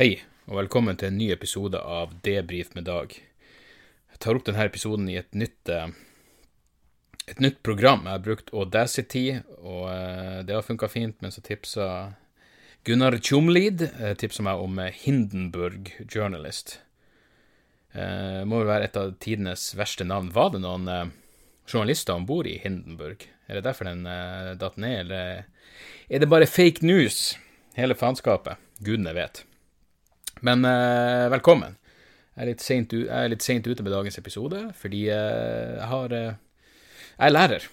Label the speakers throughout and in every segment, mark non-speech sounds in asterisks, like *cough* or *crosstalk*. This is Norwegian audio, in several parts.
Speaker 1: Hei, og velkommen til en ny episode av Debrif med Dag. Jeg tar opp denne episoden i et nytt, eh, et nytt program. Jeg har brukt Audacity, og eh, det har funka fint, men så tipsa Gunnar Tjomlid eh, tipsa meg om Hindenburg Journalist. Det må vel være et av tidenes verste navn. Var det noen journalister om bord i Hindenburg? Er det derfor den datt ned, eller er det bare fake news, hele faenskapet? Gudene vet. Men eh, velkommen. Jeg er, litt sent, ute med dagens episode, fordi eh, jeg har eh, Jeg er lærer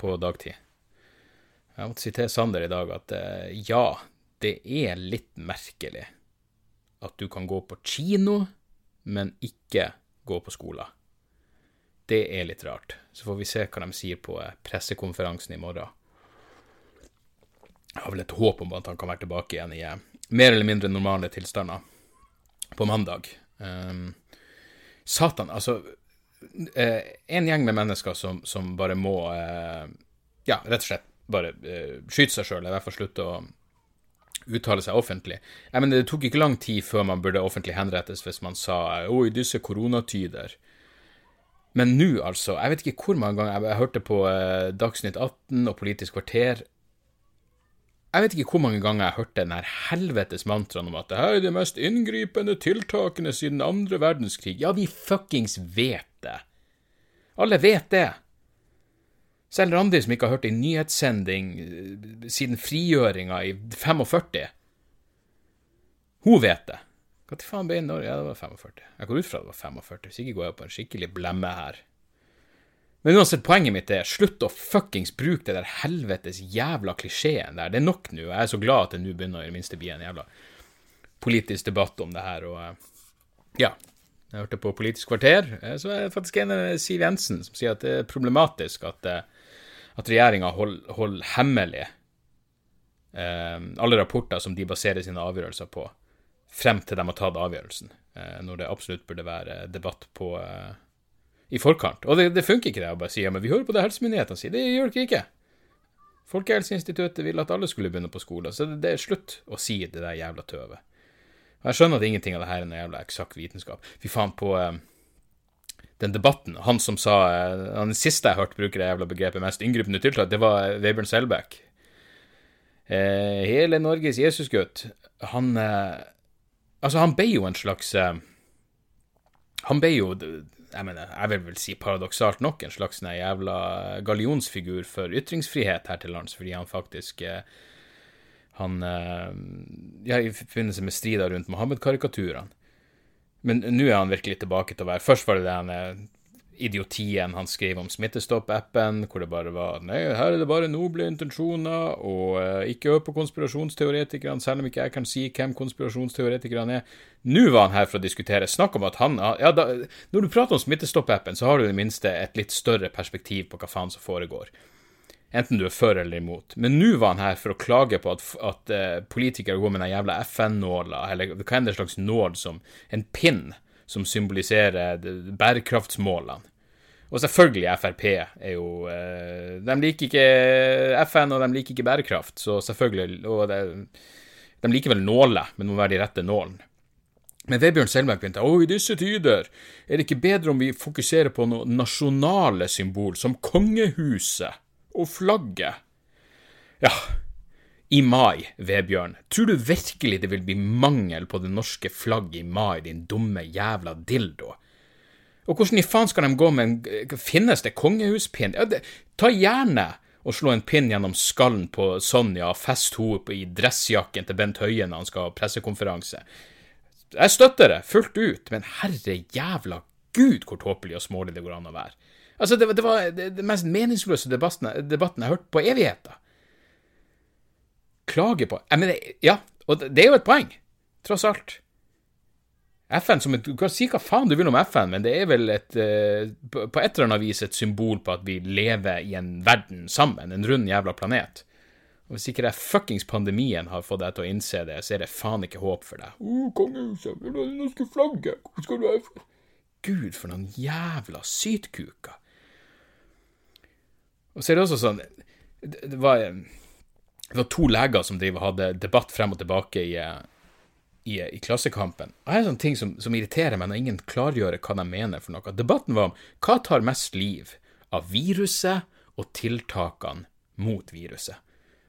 Speaker 1: på dagtid. Jeg måtte si til Sander i dag at eh, ja, det er litt merkelig at du kan gå på kino, men ikke gå på skolen. Det er litt rart. Så får vi se hva de sier på eh, pressekonferansen i morgen. Jeg har vel et håp om at han kan være tilbake igjen i mer eller mindre normale tilstander på mandag. Um, satan, altså uh, En gjeng med mennesker som, som bare må uh, Ja, rett og slett bare uh, skyte seg sjøl, i hvert fall slutte å uttale seg offentlig. Jeg mener, Det tok ikke lang tid før man burde offentlig henrettes hvis man sa 'Å, i disse koronatider'. Men nå, altså. Jeg vet ikke hvor mange ganger jeg, jeg hørte på Dagsnytt 18 og Politisk kvarter jeg vet ikke hvor mange ganger jeg hørte den helvetes mantraen om at det her er de mest inngripende tiltakene siden andre verdenskrig. Ja, vi fuckings vet det. Alle vet det. Selv Randi, som ikke har hørt en nyhetssending eh, siden frigjøringa i 45. Hun vet det. Når faen ble Norge? Ja, det var 45. Jeg går ut fra det var 45, hvis ikke går jeg på en skikkelig blemme her. Men uansett, poenget mitt er slutt å fuckings bruke det der helvetes jævla klisjeen der. Det er nok nå. Jeg er så glad at det nå begynner å i det minste bli en jævla politisk debatt om det her. Og eh, ja, jeg hørte på Politisk kvarter, eh, så er det faktisk en av Siv Jensen som sier at det er problematisk at, eh, at regjeringa holder, holder hemmelig eh, alle rapporter som de baserer sine avgjørelser på, frem til de har tatt avgjørelsen, eh, når det absolutt burde være debatt på eh, i forkant. Og det, det funker ikke det å bare si ja, men vi hører på det helsemyndighetene sier. Det gjør dere ikke. Folkehelseinstituttet ville at alle skulle begynne på skolen, så det, det er slutt å si det der jævla tøvet. Jeg skjønner at ingenting av det her er noe jævla eksakt vitenskap. Fy faen, på eh, den debatten, han som sa eh, Han siste jeg hørte bruke det jævla begrepet mest inngripende tiltak, det var uh, Vebjørn Selbekk. Eh, hele Norges Jesusgutt. Han Altså, han ble jo en slags Han ble jo jeg mener, jeg vil vel si paradoksalt nok en slags jævla gallionsfigur for ytringsfrihet her til lands, fordi han faktisk eh, han eh, Ja, i forbindelse med strider rundt Mohammed-karikaturene. Men nå er han virkelig tilbake til å være Først var det det han idiotien han skrev om Smittestopp-appen, hvor det bare var Nei, her er det bare noble intensjoner, og uh, ikke hør på konspirasjonsteoretikerne, selv om ikke jeg kan si hvem konspirasjonsteoretikerne er. Nå var han her for å diskutere. Snakk om at han ja, da, Når du prater om Smittestopp-appen, så har du i det minste et litt større perspektiv på hva faen som foregår. Enten du er for eller imot. Men nå var han her for å klage på at, at uh, politikere går med den jævla FN-nåla, eller hva enn det slags nål som en pinn som symboliserer bærekraftsmålene. Og selvfølgelig Frp er jo eh, De liker ikke FN, og de liker ikke bærekraft, så selvfølgelig Og de, de liker vel nåler, men må være de rette nålene. Men Vebjørn Selbekk begynte å, i disse tider er det ikke bedre om vi fokuserer på noe nasjonale symbol, som kongehuset og flagget. Ja, i mai, Vebjørn, tror du virkelig det vil bli mangel på det norske flagget i mai, din dumme jævla dildo? Og hvordan i faen skal de gå med en Finnes det kongehuspinn? Ja, ta gjerne og slå en pinn gjennom skallen på Sonja og fest henne i dressjakken til Bent Høie når han skal ha pressekonferanse. Jeg støtter det, fullt ut, men herre jævla gud hvor tåpelig og smålig det går an å være. Altså, det, det var det, det mest meningsløse debatten, debatten jeg har hørt på evigheter klage på jeg mener, Ja, og det er jo et poeng, tross alt. FN som et, Du kan si hva faen du vil om FN, men det er vel et, uh, på et eller annet vis et symbol på at vi lever i en verden sammen, en rund jævla planet. Og Hvis ikke det fuckings pandemien har fått deg til å innse det, så er det faen ikke håp for deg. Oh, kongehuset, vil du ha det norske flagget? Hvor skal du ha Gud, for noen jævla sytkuker. Og så er det også sånn Det var det var to leger som hadde debatt frem og tilbake i, i, i Klassekampen. Og her er sånne ting som, som irriterer meg når ingen klargjør hva de mener for noe. Debatten var om hva tar mest liv av viruset og tiltakene mot viruset.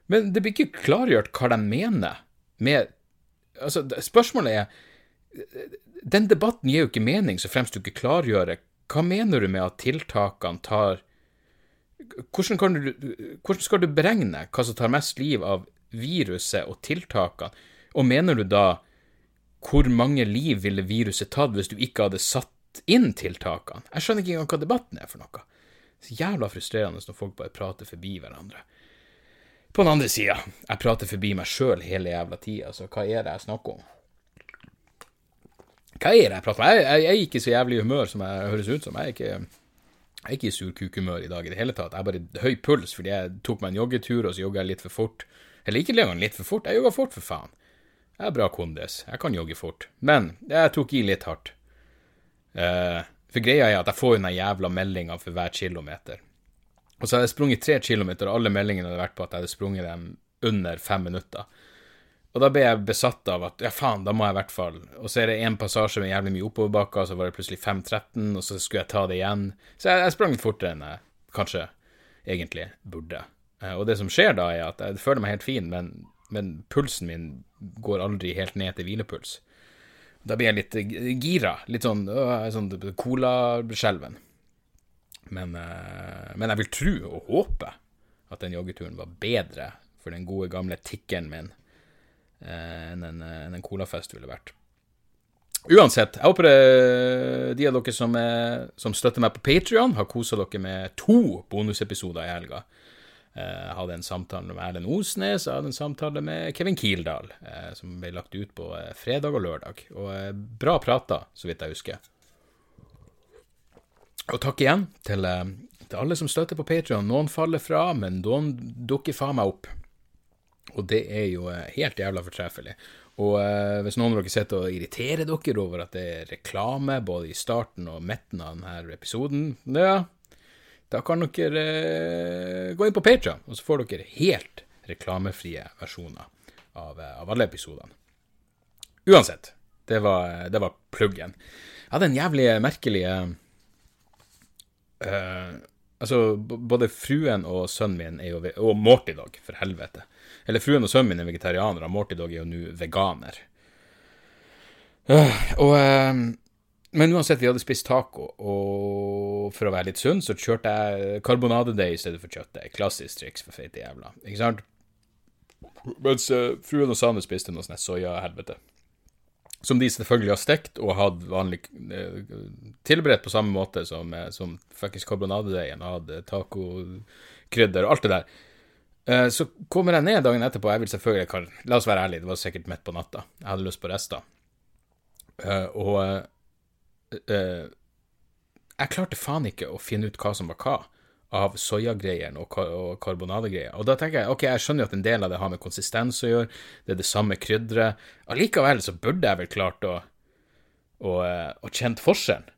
Speaker 1: Men det blir ikke klargjort hva de mener med Altså, spørsmålet er Den debatten gir jo ikke mening så fremst du ikke klargjør hva mener du med at tiltakene tar hvordan, du, hvordan, skal du beregne hva som tar mest liv av viruset og tiltakene? Og mener du da hvor mange liv ville viruset tatt hvis du ikke hadde satt inn tiltakene? Jeg skjønner ikke engang hva debatten er for noe. Så jævla frustrerende når folk bare prater forbi hverandre. På den andre sida, jeg prater forbi meg sjøl hele jævla tida, så hva er det jeg snakker om? Hva er det jeg prater om? Jeg, jeg, jeg er ikke så jævlig i humør som jeg høres ut som. Jeg er ikke, jeg er ikke i surkukhumør i dag i det hele tatt. Jeg har bare høy puls fordi jeg tok meg en joggetur, og så jogga jeg litt for fort. Eller ikke engang litt for fort, jeg jogga fort, for faen. Jeg er bra kondis, jeg kan jogge fort. Men jeg tok i litt hardt. Uh, for greia er at jeg får jo den jævla meldinga for hver kilometer. Og så hadde jeg sprunget tre kilometer, og alle meldingene hadde vært på at jeg hadde sprunget dem under fem minutter. Og da ble jeg besatt av at ja, faen, da må jeg i hvert fall Og så er det en passasje med jævlig mye oppoverbakker, så var det plutselig 5.13, og så skulle jeg ta det igjen. Så jeg, jeg sprang litt fortere enn jeg kanskje egentlig burde. Eh, og det som skjer da, er at jeg føler meg helt fin, men, men pulsen min går aldri helt ned til hvilepuls. Da blir jeg litt gira. Litt sånn, øh, sånn colaskjelven. Men, øh, men jeg vil tro og håpe at den joggeturen var bedre for den gode, gamle tikkeren min enn en, en, en colafest ville vært. Uansett, jeg håper de av dere som, er, som støtter meg på Patrion, har kosa dere med to bonusepisoder i helga. Eh, jeg hadde en samtale med Erlend Osnes, jeg hadde en samtale med Kevin Kildahl, eh, som ble lagt ut på fredag og lørdag. Og bra prata, så vidt jeg husker. Og takk igjen til, til alle som støtter på Patrion. Noen faller fra, men noen dukker faen meg opp. Og det er jo eh, helt jævla fortreffelig. Og eh, hvis noen av dere sitter og irriterer dere over at det er reklame både i starten og midten av denne episoden, ja, da kan dere eh, gå inn på Patreon, og så får dere helt reklamefrie versjoner av, eh, av alle episodene. Uansett, det var, det var pluggen. Jeg hadde en jævlig merkelig eh, Altså, både fruen og sønnen min er jo Og Morty Dog, for helvete. Eller fruen og sønnen min er vegetarianere, Morty Dog er jo nå veganer. Uh, og uh, Men uansett, vi hadde spist taco, og for å være litt sunn, så kjørte jeg karbonadedeig i stedet for kjøttdeig. Klassisk triks for feite jævla, ikke sant? Mens uh, fruen og Sane spiste noe sånt soyahelvete. Som de selvfølgelig har stekt og hatt vanlig tilberedt på samme måte som, uh, som faktisk karbonadedeigen. Hadde tacokrydder og alt det der. Eh, så kommer jeg ned dagen etterpå, jeg vil selvfølgelig kan, La oss være ærlige, det var sikkert midt på natta. Jeg hadde lyst på rester. Uh, og uh, jeg klarte faen ikke å finne ut hva som var hva av soyagreiene og, kar og karbonadegreier. Og da tenker jeg ok, jeg skjønner jo at en del av det har med konsistens å gjøre, det er det samme krydderet. Allikevel så burde jeg vel klart å, å, å kjent forskjellen.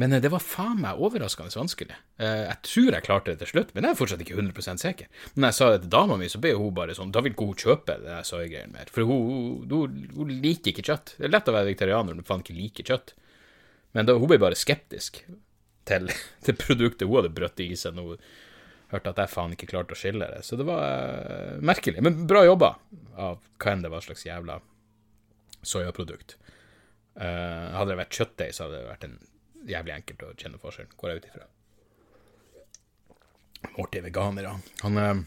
Speaker 1: Men eh, det var faen meg overraskende vanskelig. Eh, jeg tror jeg klarte det til slutt, men jeg er fortsatt ikke 100 sikker. Men jeg sa det til dama mi, så ble hun bare sånn Da vil ikke hun kjøpe det soyagreiene mer. For hun, hun, hun, liker ikke kjøtt. Det er lett å være vegetarianer når du faen ikke liker kjøtt. Men da, hun ble bare skeptisk til, *laughs* til produktet hun hadde brøtt i seg når hun hørte at jeg faen ikke klarte å skille det. Så det var uh, merkelig. Men bra jobba av hva enn det var slags jævla soyaprodukt. Hadde det vært kjøttdeig, så hadde det vært en jævlig enkelt å kjenne forskjellen, går jeg ut ifra. Morty er veganer, ja. Han, eh,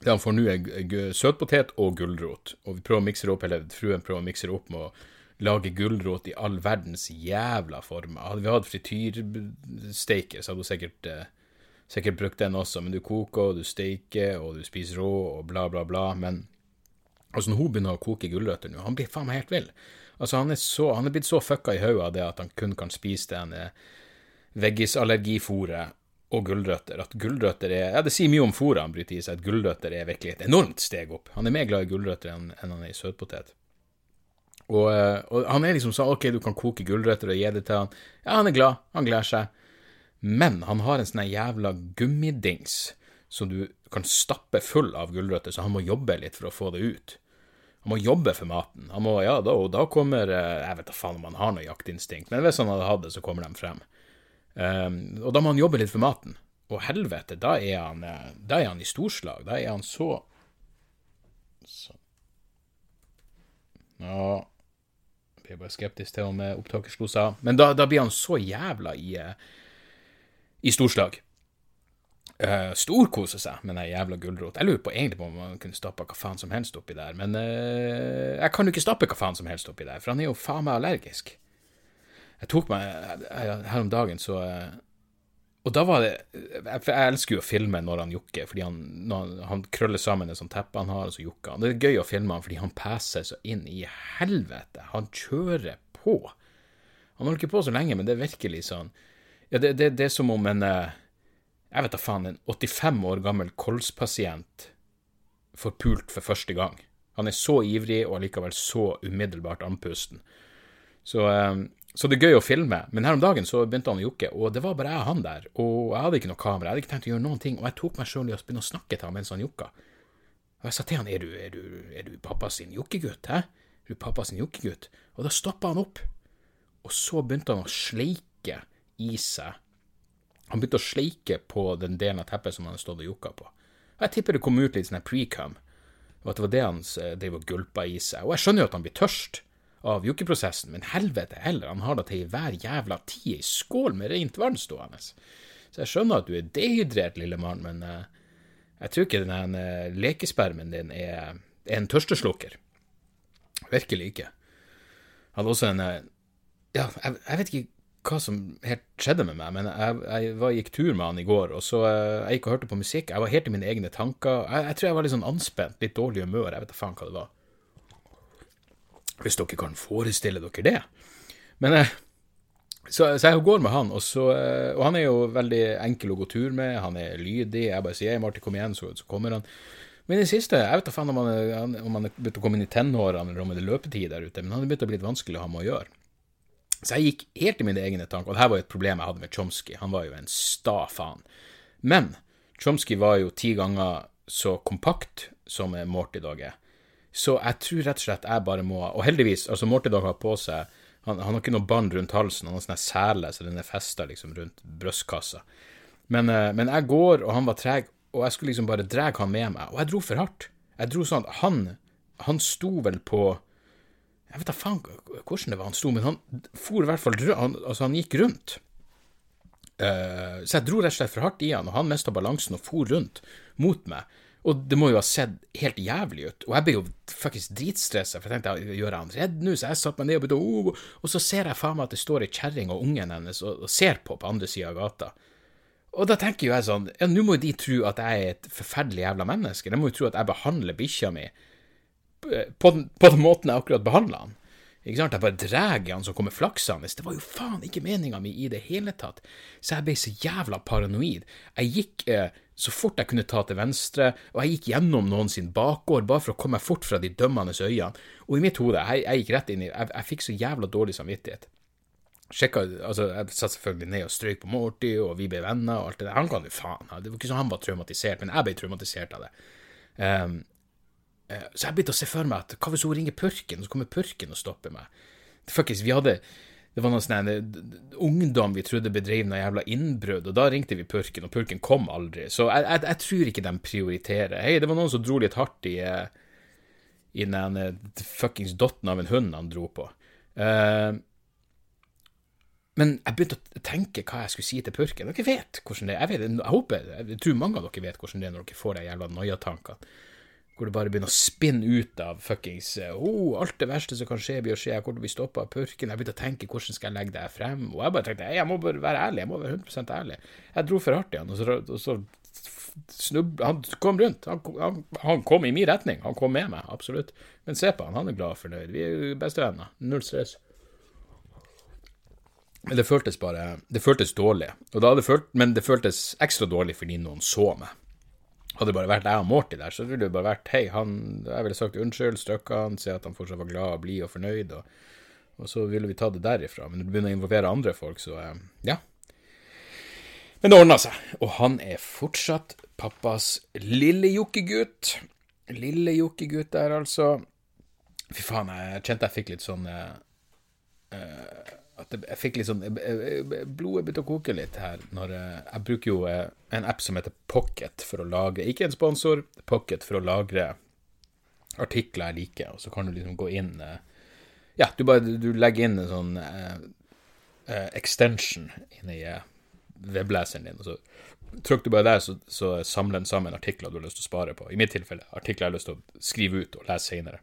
Speaker 1: det han får nå, er søtpotet og gulrot. Og vi prøver å mikse det opp, eller fruen prøver å mikse det opp med å lage gulrot i all verdens jævla former. Hadde vi hatt frityrsteiker, så hadde hun sikkert, eh, sikkert brukt den også. Men du koker, og du steiker, og du spiser rå, og bla, bla, bla. Men altså, når hun begynner å koke gulrøtter nå, han blir faen meg helt vill. Altså, han er, så, han er blitt så fucka i hodet av det at han kun kan spise det veggisallergifôret og gulrøtter. At gulrøtter er Ja, det sier mye om fòret han bryter i seg, at gulrøtter er virkelig et enormt steg opp. Han er mer glad i gulrøtter enn, enn han er i søtpotet. Og, eh, og, han er liksom sånn OK, du kan koke gulrøtter og gi det til han. Ja, han er glad, han gleder seg. Men han har en sånn jævla gummidings som du kan stappe full av gulrøtter, så han må jobbe litt for å få det ut. Må jobbe for maten. Han må, ja, da, og da kommer eh, Jeg vet da faen om han har noe jaktinstinkt, men hvis han hadde hatt det, så kommer de frem. Um, og da må han jobbe litt for maten. Og helvete, da er han, eh, da er han i storslag. Da er han så Sånn. Ja er bare skeptisk til om seg av. Men da, da, blir han så jævla i, i storslag. Uh, storkoser seg med den jævla gulrot. Jeg lurer på egentlig på om man kunne stappe hva faen som helst oppi der, men uh, jeg kan jo ikke stappe hva faen som helst oppi der, for han er jo faen meg allergisk. Jeg tok meg her om dagen, så uh, Og da var det For jeg elsker jo å filme når han jokker, fordi han, han, han krøller sammen et sånt teppe han har, og så jokker han. Det er gøy å filme han fordi han peser så inn i helvete. Han kjører på. Han holder ikke på så lenge, men det er virkelig sånn Ja, det, det, det er som om en jeg vet da faen, en 85 år gammel kolspasient får pult for første gang. Han er så ivrig og allikevel så umiddelbart andpusten. Så, um, så, det er gøy å filme. Men her om dagen så begynte han å jokke, og det var bare jeg og han der. Og jeg hadde ikke noe kamera, jeg hadde ikke tenkt å gjøre noen ting. Og jeg tok meg sjøl i å begynne å snakke til ham mens han jokka. Og jeg sa til han, er du, er du, er du pappa sin jokkegutt, hæ? Er du pappa sin jokkegutt? Og da stoppa han opp. Og så begynte han å sleike i seg han begynte å sleike på den delen av teppet som han hadde stått og jokka på. Og Jeg tipper det kom ut litt sånn pre-cum, og at det var det han eh, drev og gulpa i seg. Og jeg skjønner jo at han blir tørst av jokkeprosessen, men helvete heller, han har da til hver jævla tid ei skål med rent vann stående. Så jeg skjønner at du er dehydrert, lille mann, men uh, jeg tror ikke den uh, lekespermen din er, er en tørsteslukker. Virkelig ikke. Han hadde også en Ja, jeg, jeg vet ikke hva som helt skjedde med meg, men jeg, jeg var, gikk tur med han i går, og så eh, jeg gikk og hørte på musikk. Jeg var helt i mine egne tanker. Jeg, jeg tror jeg var litt sånn anspent, litt dårlig humør. Jeg vet da faen hva det var. Hvis dere kan forestille dere det. Men eh, så, så, jeg går med han, og, så, eh, og, han er jo veldig enkel å gå tur med. Han er lydig. Jeg bare sier 'Martin, kom igjen', så, så kommer han. Men i det siste, jeg vet da faen om han, er begynt å komme inn i tenårene, eller om det er løpetid der ute, men han er begynt å bli litt vanskelig å ha med å gjøre. Så jeg gikk helt i mine egne tanker, og det her var jo et problem jeg hadde med Chomsky. Han var jo en sta faen. Men Chomsky var jo ti ganger så kompakt som Morty Dog er. Så jeg tror rett og slett jeg bare må Og heldigvis, altså Morty Dog har på seg han, han, har ikke noe bånd rundt halsen, han har sånn sele, så den er festa liksom rundt brystkassa. Men, eh, men, jeg går, og han var treg, og jeg skulle liksom bare dra han med meg, og jeg dro for hardt. Jeg dro sånn at han, han sto vel på jeg vet da faen hvordan det var han sto, men han for i hvert fall han, Altså, han gikk rundt. Uh, så jeg dro rett og slett for hardt i han, og han mista balansen og for rundt mot meg. Og det må jo ha sett helt jævlig ut. Og jeg ble jo fuckings dritstressa, for jeg tenkte gjør han redd nå? Så jeg satte meg ned og begynte oh, Og så ser jeg faen meg at det står ei kjerring og ungen hennes og, og, ser på på andre sida av gata. Og da tenker jo jeg sånn Ja, nå må de tro at jeg er et forferdelig jævla menneske. De må jo tro at jeg behandler bikkja mi på, den, på den måten jeg akkurat behandla han. Ikke sant? Jeg bare drar han som kommer flaksende. Det var jo faen ikke meninga mi i det hele tatt. Så jeg ble så jævla paranoid. Jeg gikk eh, så fort jeg kunne ta til venstre, og jeg gikk gjennom noen sin bakgård bare for å komme meg fort fra de dømmende øynene. Og i mitt hode, jeg, jeg gikk rett inn i Jeg, jeg fikk så jævla dårlig samvittighet. Sjekka, altså, Jeg satt selvfølgelig ned og strøyk på Morty, og vi ble venner og alt det der. Han kan jo faen. Det var ikke sånn han var traumatisert, men jeg ble traumatisert av det. Um, så jeg begynte å se for meg at hva hvis hun ringer purken, så kommer purken og stopper meg? Fuckings, vi hadde det var noen sånne ungdom vi trodde bedrev noe jævla innbrudd, og da ringte vi purken, og purken kom aldri. Så jeg, jeg, jeg tror ikke de prioriterer. Hei, det var noen som dro litt hardt i, eh, i den eh, fuckings dotten av en hund han dro på. Uh, men jeg begynte å tenke hva jeg skulle si til purken. Dere vet hvordan det er. Jeg, vet, jeg håper, jeg tror mange av dere vet hvordan det er når dere får de jævla noiatankene hvor det bare begynner å spinne ut av fuckings oh, alt det verste som kan skje, blir å skje, jeg kommer til å bli stoppa av purken. Jeg begynte å tenke hvordan skal jeg legge det frem, og jeg bare tenkte jeg må bare være ærlig, jeg må være 100 ærlig. Jeg dro for hardt i han, og så, og så snubb, Han kom rundt. Han, han, han, kom i min retning. Han kom med meg, absolutt. Men se på han, han er glad og fornøyd. Vi er bestevenner. Null stress. Men det føltes bare Det føltes dårlig. Det følt, men det føltes ekstra dårlig fordi noen så meg. Hadde det bare vært jeg og Morty der, så ville det bare vært Hei, han Jeg ville sagt unnskyld, strøkka han, si at han fortsatt var glad og blid og fornøyd, og, og, så ville vi ta det derifra. Men når du begynner å involvere andre folk, så eh, Ja. Men det ordna seg, og han er fortsatt pappas lille jokkegutt. Lille jokkegutt der, altså. Fy faen, jeg kjente jeg fikk litt sånn uh, At jeg fikk sånn Blodet begynte å koke litt her når Jeg bruker jo en app som heter Pocket for å lagre Ikke en sponsor, Pocket for å lagre artikler jeg liker, og så kan du liksom gå inn Ja, du bare du legger inn en sånn extension inni webleseren din, og så trykker du bare der, så, så samler den sammen artikler du har lyst til å spare på. I mitt tilfelle artikler jeg har lyst til å skrive ut og lese senere.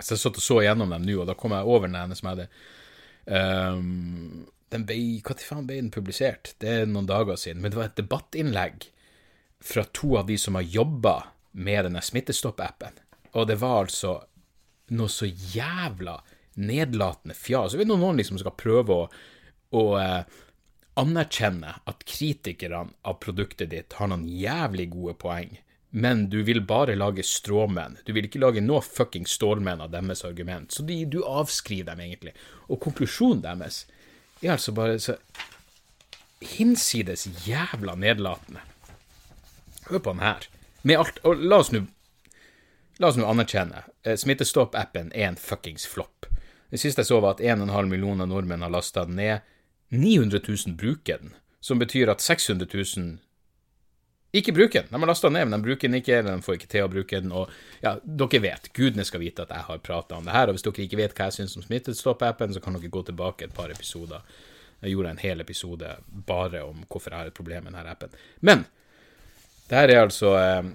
Speaker 1: Så jeg satt og så gjennom dem nå, og da kom jeg over den ene som jeg hadde um, den ble, Når faen ble den publisert? Det er noen dager siden. Men det var et debattinnlegg fra to av de som har jobba med denne Smittestopp-appen. Og det var altså noe så jævla nedlatende fjas. Vet du noen liksom skal prøve å, å uh, anerkjenne at kritikerne av produktet ditt har noen jævlig gode poeng, men du vil bare lage stråmenn. Du vil ikke lage noe fucking stålmenn av deres argument. Så de, du avskriver dem egentlig. Og konklusjonen deres er altså bare så hinsides jævla nedlatende. Hør på den her. Med alt Og la oss nå La oss nå anerkjenne. Eh, Smittestopp-appen er en fuckings flopp. Det siste jeg så, var at 1,5 millioner nordmenn har lasta den ned. 900 000 bruker den, som betyr at 600 000 ikke bruke den. De har lasta ned, men de bruker den ikke, de får ikke til å bruke den. Og ja, dere vet, gudene skal vite at jeg har prata om det her. Og hvis dere ikke vet hva jeg syns om Smittestopp-appen, så kan dere gå tilbake et par episoder. Jeg gjorde en hel episode bare om hvorfor jeg har et problem med denne appen. Men det her er altså eh,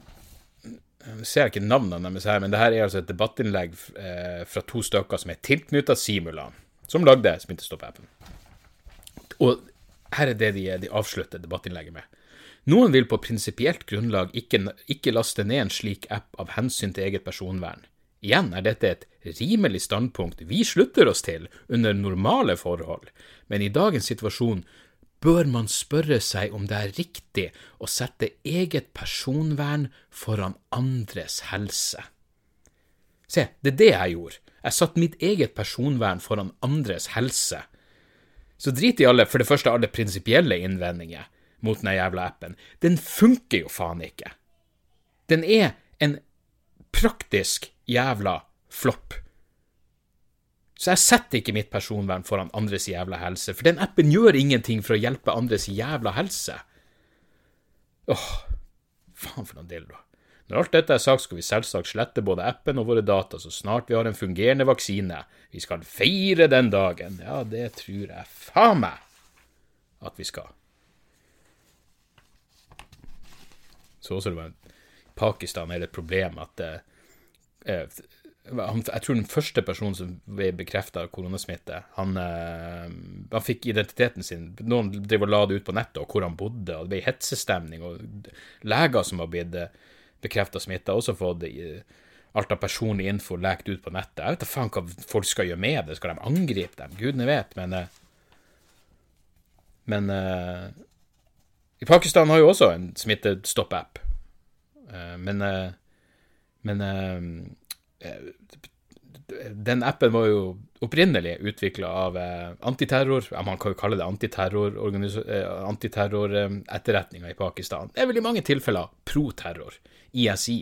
Speaker 1: Jeg ser ikke navnene deres her, men det her er altså et debattinnlegg eh, fra to stykker som er tilknytta Simula, som lagde Smittestopp-appen. Og her er det de, de avslutter debattinnlegget med. Noen vil på prinsipielt grunnlag ikke, ikke laste ned en slik app av hensyn til eget personvern. Igjen er dette et rimelig standpunkt vi slutter oss til under normale forhold, men i dagens situasjon bør man spørre seg om det er riktig å sette eget personvern foran andres helse. Se, det er det jeg gjorde. Jeg satte mitt eget personvern foran andres helse. Så drit i alle, for det første, alle prinsipielle innvendinger mot den jævla appen. Den funker jo faen ikke. Den er en praktisk jævla flopp. Så jeg setter ikke mitt personvern foran andres jævla helse, for den appen gjør ingenting for å hjelpe andres jævla helse. Åh, faen for noen dildo. Når alt dette er sagt, skal vi selvsagt slette både appen og våre data så snart vi har en fungerende vaksine. Vi skal feire den dagen. Ja, det tror jeg faen meg at vi skal. Så også det var Pakistan er det et problem at eh, eh jeg tror den første personen som ble bekrefta koronasmitte, han, eh, han, fikk identiteten sin Noen driver og la det ut på nettet, og hvor han bodde, og det ble hetsestemning, og leger som har blitt eh, bekrefta smitta, også fått alt av personlig info lekt ut på nettet. Jeg vet da faen hva folk skal gjøre med det. Skal de angripe dem? Gudene vet, men Men Pakistan har jo også en smittestopp-app. Uh, men uh, Men den appen var jo opprinnelig utvikla av eh, antiterror Man kan jo kalle det antiterroretterretninga eh, i Pakistan. Det er vel i mange tilfeller pro-terror. ISI.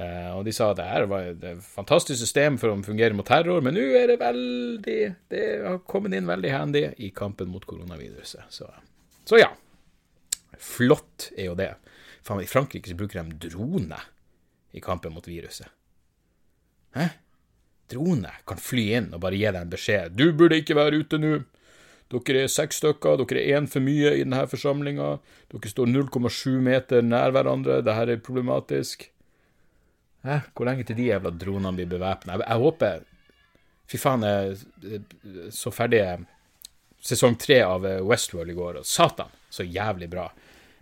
Speaker 1: Eh, og de sa at det her var et fantastisk system for å fungere mot terror, men nå er det veldig Det har kommet inn veldig handy i kampen mot koronaviruset. Så, så ja. Flott er jo det. Faen, I Frankrike så bruker de drone i kampen mot viruset. Hæ? Drone kan fly inn og bare gi deg en beskjed. Du burde ikke være ute nå. Dere er seks stykker, dere er én for mye i denne forsamlinga. Dere står 0,7 meter nær hverandre, dette er problematisk. Hæ? Hvor lenge til de jævla dronene blir bevæpna? Jeg, jeg, håper Fy faen, jeg så ferdig sesong tre av Westworld i går, og satan, så jævlig bra.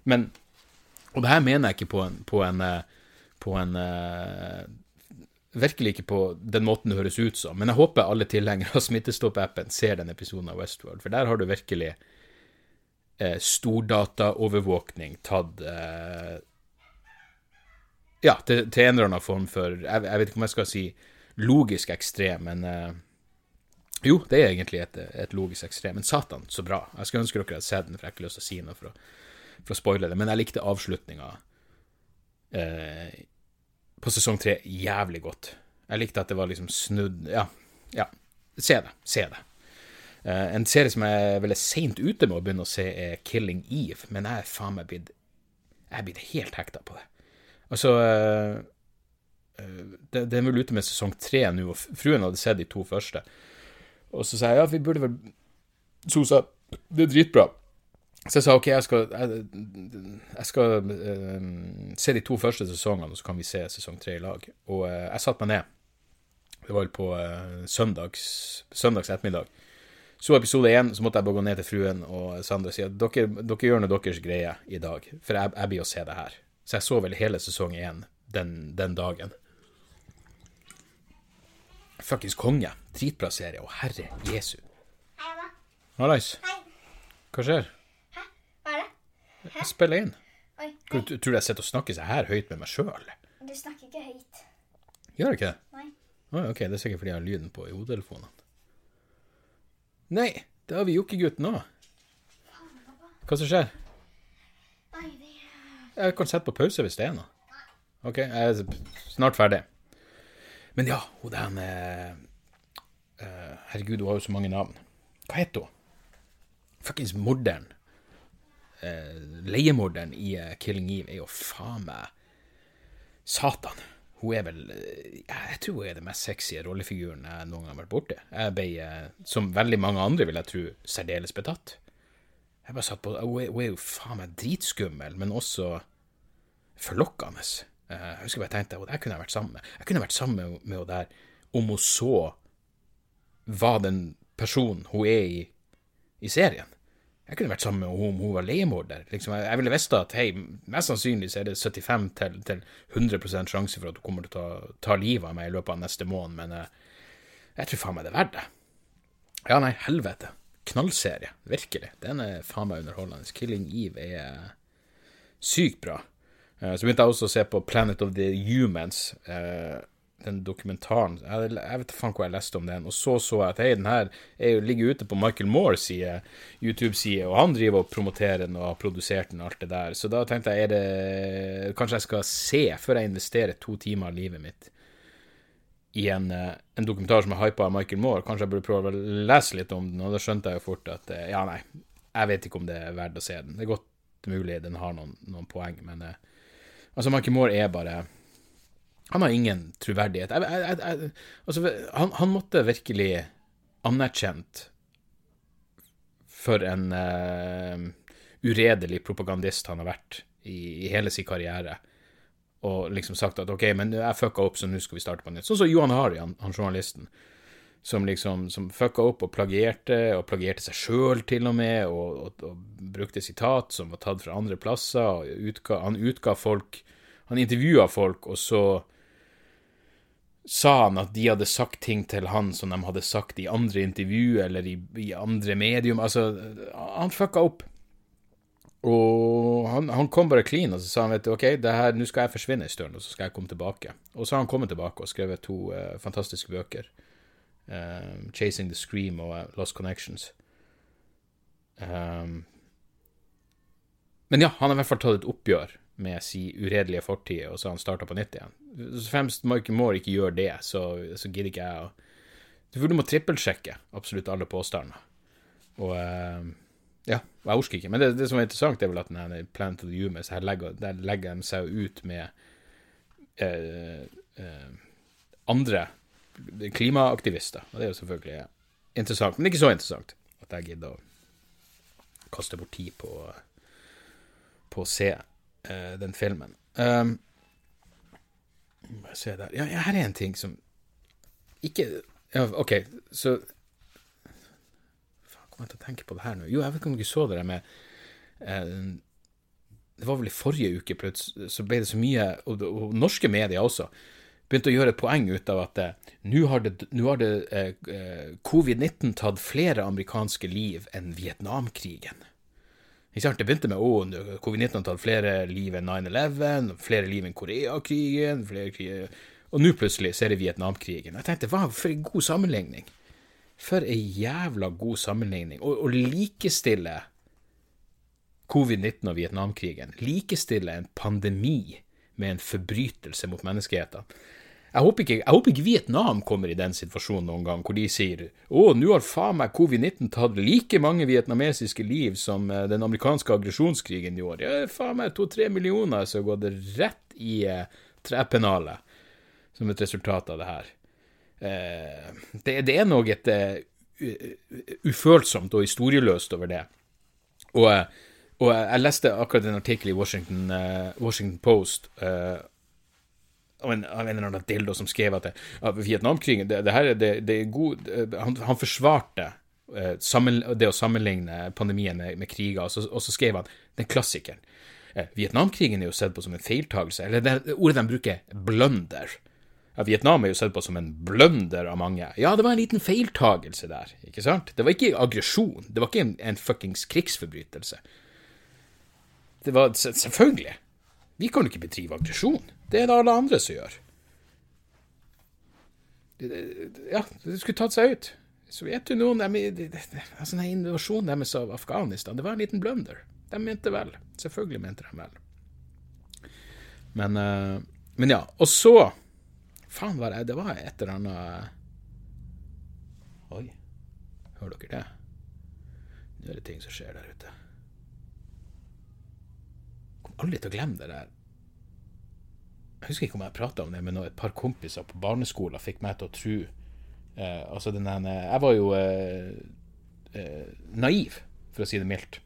Speaker 1: Men Og det her mener jeg ikke på en, på en, på en virkelig ikke på den måten det høres ut som, men jeg håper alle tilhengere av Smittestopp-appen ser den episoden av Westworld, for der har du virkelig eh, stordataovervåkning tatt eh, Ja, til, til, en eller annen form for jeg, jeg, vet ikke om jeg skal si logisk ekstrem, men eh, Jo, det er egentlig et, et, logisk ekstrem, men satan, så bra. Jeg skulle ønske dere hadde sett den, for jeg har ikke lyst til å si noe for å, for å spoile det, men jeg likte avslutninga. Eh, på sesong tre jævlig godt. Jeg likte at det var liksom snudd Ja. ja. Se det. Se det. Eh, en serie som jeg er veldig seint ute med å begynne å se, er Killing Eve, men jeg er faen meg blitt Jeg er blitt helt hekta på det. Altså eh, det, det, er vel ute med sesong tre nå, og fruen hadde sett de to første. Og så sa jeg ja, vi burde vel Så det er dritbra. Så jeg sa OK, jeg skal, jeg, jeg skal uh, se de to første sesongene, og så kan vi se sesong tre i lag. Og uh, jeg satte meg ned. Det var vel på uh, søndags, søndags ettermiddag. Så episode én, så måtte jeg bare gå ned til fruen og Sandra og si at dere, dere gjør nå deres greie i dag, for jeg, jeg blir å se det her. Så jeg så vel hele sesong én den, den dagen. Fuckings konge. Dritbra serie. Å, herre jesu. Hallais. Hva skjer?
Speaker 2: Hæ? Hva er det?
Speaker 1: Jeg spiller inn.
Speaker 2: Oi,
Speaker 1: Tror du tror du jeg sitter og snakker så her høyt med meg sjøl?
Speaker 2: du snakker ikke høyt.
Speaker 1: Gjør jeg ikke det?
Speaker 2: Nei.
Speaker 1: Oi, ok, det er sikkert fordi jeg har lyden på i hodetelefonene. Nei, det har vi jokkegutten òg. Hva som skjer? Jeg kan sette på pause hvis det er noe. OK, jeg er snart ferdig. Men ja, hun den eh, eh, Herregud, hun har jo så mange navn. Hva heter hun? Fuckings morderen. Eh, leiemorderen i eh, Killing Eve er jo faen meg Satan. Hun er vel eh, Jeg tror hun er den mest sexy rollefiguren jeg noen gang har vært borti. Jeg ble, som veldig mange andre, vil jeg tro, særdeles betatt. Jeg bare satt på Hun er, hun er jo faen meg dritskummel, men også forlokkende. Jeg husker jeg tenkte at jeg kunne vært sammen med. Jeg kunne vært sammen med, henne der om hun så var den personen hun er i, i serien. Jeg kunne vært sammen med henne om hun var leiemorder. Liksom, jeg, jeg ville visst at hei, mest sannsynlig så er det 75 til, til 100% sjanse for at hun kommer til å ta, ta livet av meg i løpet av neste måned, men jeg, jeg tror faen meg det er verdt det. Ja, nei, helvete. Knallserie. Virkelig. Den er faen meg underholdende. Killing Eve er sykt bra. Eh, Så begynte jeg også å se på Planet of the Humans, eh, den dokumentaren. Jeg, jeg vet faen hvor jeg leste om den, og så så jeg at hei, den her er jo, ligger ute på Michael Moores side, YouTube-side, og han driver og promoterer den og har produsert den og alt det der. Så da tenkte jeg, er det Kanskje jeg skal se, før jeg investerer to timer av livet mitt i en, eh, en dokumentar som er hypa av Michael Moore. Kanskje jeg burde prøve å lese litt om den, og da skjønte jeg jo fort at eh, ja, nei, jeg vet ikke om det er verdt å se den. Det er godt mulig den har noen, noen poeng, men eh, altså, Michael Moore er bare Han har ingen troverdighet. Jeg, jeg, jeg, altså, han, han måtte virkelig anerkjent for en uh, uredelig propagandist han har vært i, i hele sin karriere og liksom sagt at OK, men jeg fucka opp, så nå skal vi starte på nytt. Sånn som Johan Hari, han, han journalisten, som liksom som fucka opp og plagierte, og plagierte seg sjøl til og med, og, og, og brukte sitat som var tatt fra andre plasser. og utga, Han utga folk Han intervjua folk, og så sa han at de hadde sagt ting til han som de hadde sagt i andre intervju eller i, i andre medium. Altså, han fucka opp. Og han, han, kom bare clean og så sa han, vet du, ok, nå skal jeg forsvinne en stund, og så skal jeg komme tilbake. Og så har han kommet tilbake og skrevet to uh, fantastiske bøker. Um, 'Chasing the Scream' og uh, 'Lost Connections'. Um, men ja, han har i hvert fall tatt et oppgjør med si uredelige fortid, og så han starta på nytt igjen. Så fremst Michael Moore ikke gjør det, så, så gidder ikke jeg å Du må trippelsjekke absolutt alle påstander. Og uh, ja, jeg orker ikke. Men det, det som er interessant, er vel at denne Planet of the Humans her legger, der legger de seg ut med eh, eh, andre klimaaktivister. Og det er jo selvfølgelig interessant, men ikke så interessant at jeg gidder å kaste bort tid på, på å se eh, den filmen. Um, se der. Ja, her er en ting som ikke ja, OK, så Kom jeg til å tenke på det her nå? Jo, jeg vet ikke om dere så det der med eh, Det var vel i forrige uke plutselig, så ble det så mye, og, og norske medier også, begynte å gjøre et poeng ut av at eh, nå har det, det eh, covid-19 tatt flere amerikanske liv enn Vietnamkrigen. Det begynte med oh, covid-19 har tatt flere liv enn 9-11, flere liv enn Koreakrigen, flere Og nå plutselig ser er det Vietnamkrigen. Jeg tenkte, hva for en god sammenligning. For ei jævla god sammenligning. Å likestille covid-19 og Vietnamkrigen, likestille en pandemi med en forbrytelse mot menneskeheten. Jeg håper, ikke, jeg håper ikke Vietnam kommer i den situasjonen noen gang, hvor de sier å, nå har faen meg covid-19 tatt like mange vietnamesiske liv som eh, den amerikanske aggresjonskrigen år. Ja, faen meg to-tre millioner som har gått rett i eh, trepennalet som et resultat av det her. Eh, det, det, er noe et uh, ufølsomt og historieløst over det. Og, og, jeg leste akkurat en artikkel i Washington, uh, Washington Post uh, av en, av en eller annen dildo som skrev at, det, at Vietnamkrigen det, det, her, det, er god Han, han forsvarte sammen, det å sammenligne pandemien med, med kriger, og så, og så skrev han den klassikeren. Vietnamkrigen er jo sett på som en feiltagelse, eller det ordet de bruker, blunder. Ja, Vietnam er jo sett på som en blunder av mange. Ja, det var en liten feiltagelse der, ikke sant? Det var ikke aggresjon. Det var ikke en, en fuckings krigsforbrytelse. Det var selvfølgelig. Vi kan ikke bedrive aggresjon. Det er det alle andre som gjør. Ja, det skulle tatt seg ut. Sovjetunionen de, altså Den invasjonen deres av Afghanistan, det var en liten blunder. De mente vel. Selvfølgelig mente de vel. Men, uh, men ja. Og så Faen, var det, det var et eller annet Oi, hører dere det? Nå er det ting som skjer der ute. Aldri til å glemme det der. Jeg husker ikke om jeg prata om det men et par kompiser på barneskolen fikk meg til å tro eh, Altså, den ene Jeg var jo eh, eh, naiv, for å si det mildt.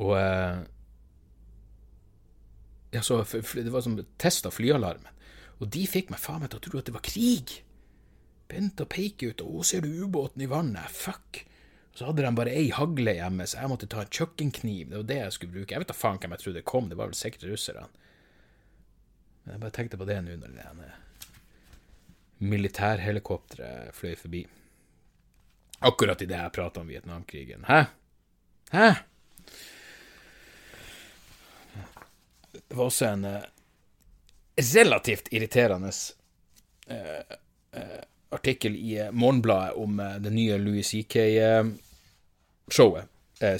Speaker 1: Og eh, ja, så Det var som test av flyalarmen. Og de fikk meg faen meg til å tro at det var krig. Begynte å peke ut. 'Å, ser du ubåten i vannet?' Fuck. Så hadde de bare ei hagle hjemme, så jeg måtte ta en kjøkkenkniv. Det var det jeg skulle bruke. Jeg vet da faen hvem jeg trodde kom, det var vel sikkert russerne. Men jeg bare tenkte på det nå når det ene militærhelikopteret fløy forbi. Akkurat idet jeg prata om Vietnamkrigen. Hæ? Hæ? Det var også en uh, relativt irriterende uh, uh, artikkel i Morgenbladet om det nye Louis CK-showet.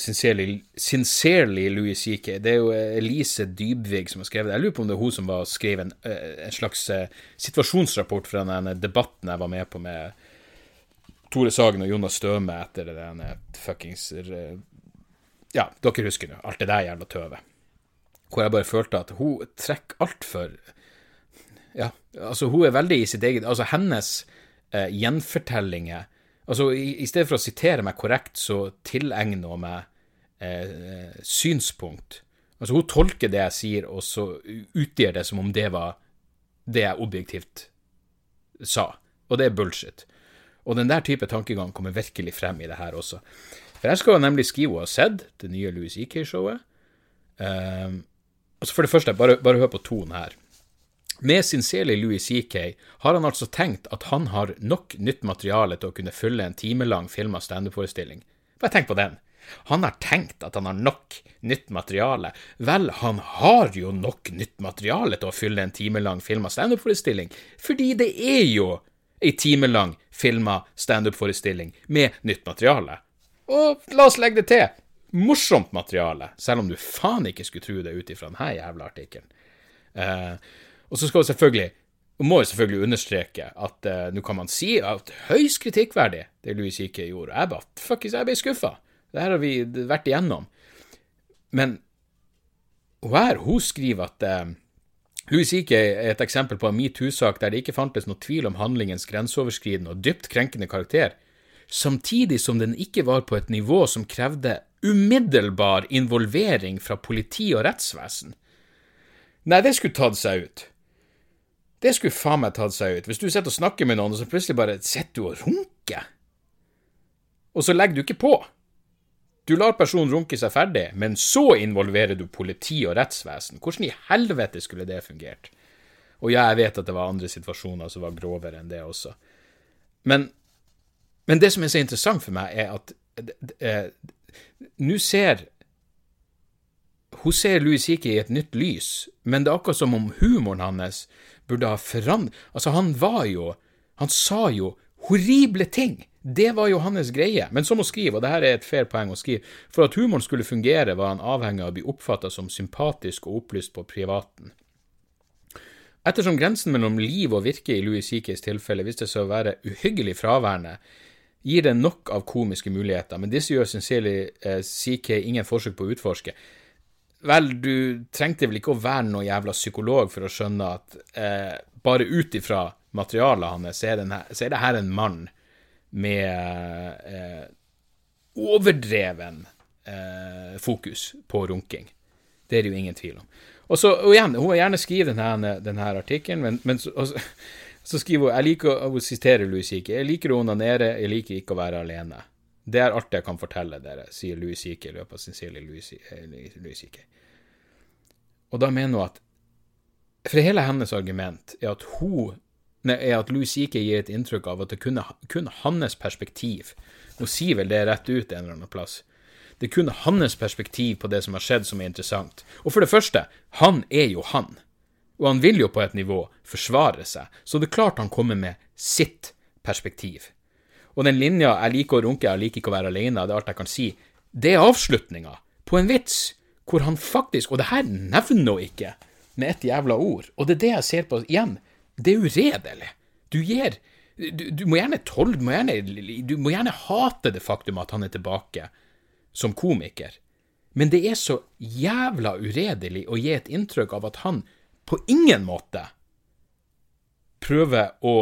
Speaker 1: Sincerely, Sincerely Louis CK. Det er jo Elise Dybvig som har skrevet det. Jeg lurer på om det er hun som var skrev en, en slags situasjonsrapport fra den debatten jeg var med på med Tore Sagen og Jonas Støme etter den fuckings Ja, dere husker nå. Alt det der jævla tøvet hvor jeg bare følte at hun trekker altfor Ja, altså, hun er veldig i sitt eget Altså, hennes eh, gjenfortellinger Altså, i, i, stedet for å sitere meg korrekt, så tilegner hun meg eh, synspunkt. Altså, hun tolker det jeg sier, og så utgir det som om det var det jeg objektivt sa. Og det er bullshit. Og den der type tankegang kommer virkelig frem i det her også. For jeg skal nemlig skrive og ha sett det nye Louis E.K.-showet. Um, Altså For det første, bare, bare hør på tonen her. Med sin sele Louis CK har han altså tenkt at han har nok nytt materiale til å kunne fylle en timelang filma standup-forestilling. Bare tenk på den. Han har tenkt at han har nok nytt materiale. Vel, han har jo nok nytt materiale til å fylle en timelang filma standup-forestilling, fordi det er jo ei timelang filma standup-forestilling med nytt materiale. Og la oss legge det til, morsomt materiale, selv om du faen ikke skulle tro det ut ifra denne jævla artikkelen. Uh, og så skal vi selvfølgelig og må jo selvfølgelig understreke at uh, nå kan man si at høyst kritikkverdig, det Louis Kike gjorde. Jeg bare fuckings, jeg ble skuffa. Det her har vi vært igjennom. Men her, hun skriver at uh, Louis Kike er et eksempel på en metoo-sak der det ikke fantes noe tvil om handlingens grenseoverskridende og dypt krenkende karakter, samtidig som den ikke var på et nivå som krevde umiddelbar involvering fra politi og rettsvesen. Nei, det skulle tatt seg ut. Det skulle faen meg tatt seg ut. Hvis du sitter og snakker med noen, og så plutselig bare sitter du og runker, og så legger du ikke på. Du lar personen runke seg ferdig, men så involverer du politi og rettsvesen. Hvordan i helvete skulle det fungert? Og ja, jeg vet at det var andre situasjoner som var grovere enn det også. Men, men det som er så interessant for meg, er at eh, nå ser Hun ser Louis Hickey i et nytt lys, men det er akkurat som om humoren hans burde ha forandret Altså, han var jo Han sa jo horrible ting. Det var jo hans greie. Men som å skrive, og det her er et fair poeng å skrive, for at humoren skulle fungere, var han avhengig av å bli oppfatta som sympatisk og opplyst på privaten. Ettersom grensen mellom liv og virke i Louis CKs tilfelle viste seg å være uhyggelig fraværende, gir det nok av komiske muligheter, men disse gjør sincerely eh, CK ingen forsøk på å utforske. Vel, du trengte vel ikke å være noen jævla psykolog for å skjønne at eh, bare ut ifra materialet hans, så er, det her en mann med eh, overdreven eh, fokus på runking. Det er det jo ingen tvil om. Og så, og igjen, Hun har gjerne skrevet denne, denne artikkelen, men, men så, og så, skriver hun jeg liker å sitere Louis Hickey. Jeg liker å onanere, jeg liker ikke å være alene. Det er alt jeg kan fortelle dere, sier Louis CK i løpet av sin serie Louis, eh, CK. Og da mener hun at For hele hennes argument er at hun nei, er at Louis CK gir et inntrykk av at det kun hans perspektiv Hun sier vel det rett ut en eller annen plass. Det er kun hans perspektiv på det som har skjedd, som er interessant. Og for det første, han er jo han. Og han vil jo på et nivå forsvare seg, så det er klart han kommer med sitt perspektiv. Og den linja 'jeg liker å runke, jeg liker ikke å være alene', det er alt jeg kan si, det er avslutninga på en vits hvor han faktisk Og det her nevner hun ikke med et jævla ord, og det er det jeg ser på igjen. Det er uredelig. Du gir du, du, må gjerne tolke, du, du må gjerne hate det faktum at han er tilbake som komiker, men det er så jævla uredelig å gi et inntrykk av at han på ingen måte prøver å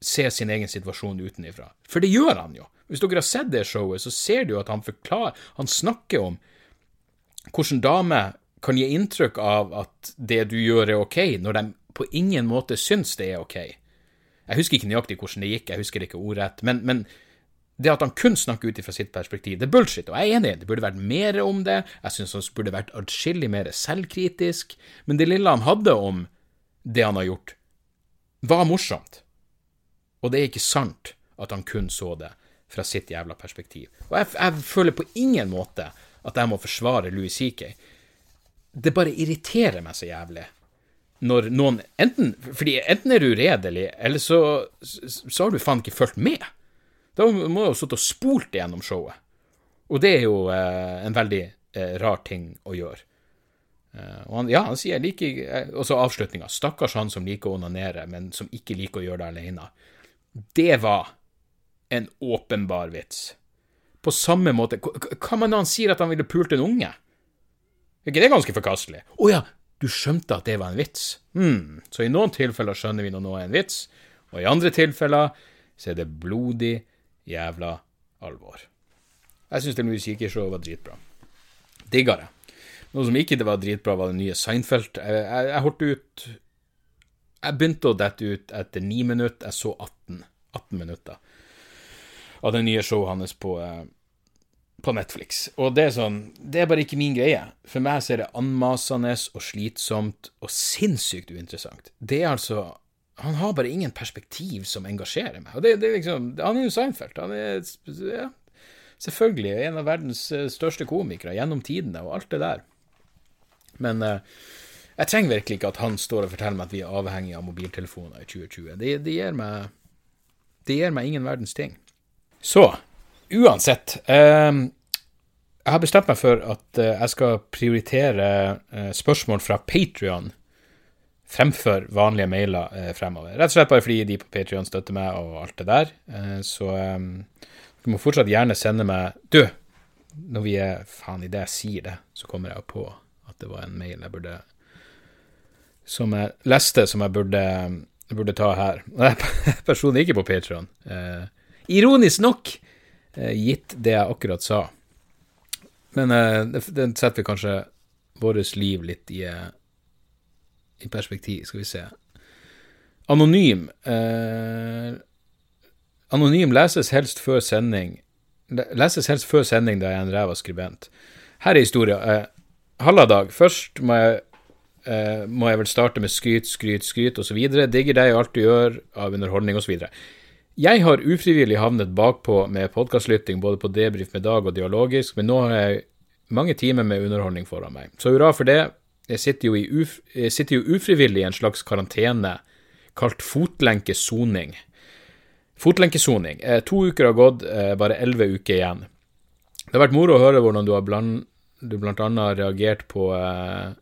Speaker 1: se sin egen situasjon utenifra. For det gjør han jo. Hvis dere har sett det showet, så ser du at han forklarer Han snakker om hvordan damer kan gi inntrykk av at det du gjør, er ok, når de på ingen måte syns det er ok. Jeg husker ikke nøyaktig hvordan det gikk, jeg husker ikke ordrett, men, men det at han kun snakker ut fra sitt perspektiv, det er bullshit, og jeg er enig, det burde vært mer om det, jeg syns han burde vært atskillig mer selvkritisk, men det lille han hadde om det han har gjort, var morsomt. Og det er ikke sant at han kun så det fra sitt jævla perspektiv. Og jeg, jeg føler på ingen måte at jeg må forsvare Louis CK. Det bare irriterer meg så jævlig når noen enten, fordi enten er du uredelig, eller så, så har du faen ikke fulgt med. Da må du jo sittet og spolt gjennom showet. Og det er jo eh, en veldig eh, rar ting å gjøre. Uh, og han, ja, han sier like, eh, Og så avslutninga. Stakkars han som liker å onanere, men som ikke liker å gjøre det alene. Det var en åpenbar vits. På samme måte Hva med når han sier at han ville pult en unge? Er ikke det ganske forkastelig? Å oh, ja, du skjønte at det var en vits? Hm, så i noen tilfeller skjønner vi når noe er en vits, og i andre tilfeller så er det blodig jævla alvor. Jeg syns det musikkshowet var dritbra. Digga det. Noe som ikke var dritbra, var det nye Seinfeld. Jeg, jeg, jeg holdt ut Jeg begynte å dette ut etter ni minutter. Jeg så 18, 18 minutter av det nye showet hans på, eh, på Netflix. Og det er sånn Det er bare ikke min greie. For meg så er det anmasende og slitsomt og sinnssykt uinteressant. Det er altså han har bare ingen perspektiv som engasjerer meg. Og det, det er liksom, Han er jo Seinfeld. Han er ja, selvfølgelig en av verdens eh, største komikere gjennom tidene og alt det der. Men uh, jeg trenger virkelig ikke at han står og forteller meg at vi er avhengig av mobiltelefoner i 2020. Det, det, gir, meg, det gir meg ingen verdens ting. Så, uansett eh, Jeg har bestemt meg for at eh, jeg skal prioritere eh, spørsmål fra Patrion fremfor vanlige mailer eh, fremover. Rett og slett bare fordi de på Patrion støtter meg og alt det der. Eh, så um, du må fortsatt gjerne sende meg Du, når vi er Faen, idet jeg sier det, så kommer jeg på at det var en mail jeg burde Som jeg leste, som jeg burde, burde ta her. *laughs* Er personen ikke på Patrion. Eh, ironisk nok, eh, gitt det jeg akkurat sa. Men eh, det setter kanskje vårt liv litt i eh, i perspektiv. Skal vi se. Anonym. Eh, anonym leses helst før sending. Leses helst før sending da jeg er en ræva skribent. Her er historia. Eh, Halla, Dag. Først må jeg, eh, må jeg vel starte med skryt, skryt, skryt osv. Digger deg og alt du gjør av underholdning osv. Jeg har ufrivillig havnet bakpå med podkastlytting både på debrif med Dag og dialogisk, men nå har jeg mange timer med underholdning foran meg. Så hurra for det. Jeg sitter, uf, jeg sitter jo, ufrivillig i en slags karantene kalt fotlenkesoning. Fotlenkesoning. Eh, to uker har gått, eh, bare elleve uker igjen. Det har vært moro å høre hvordan du har blant, du blant annet reagert på eh,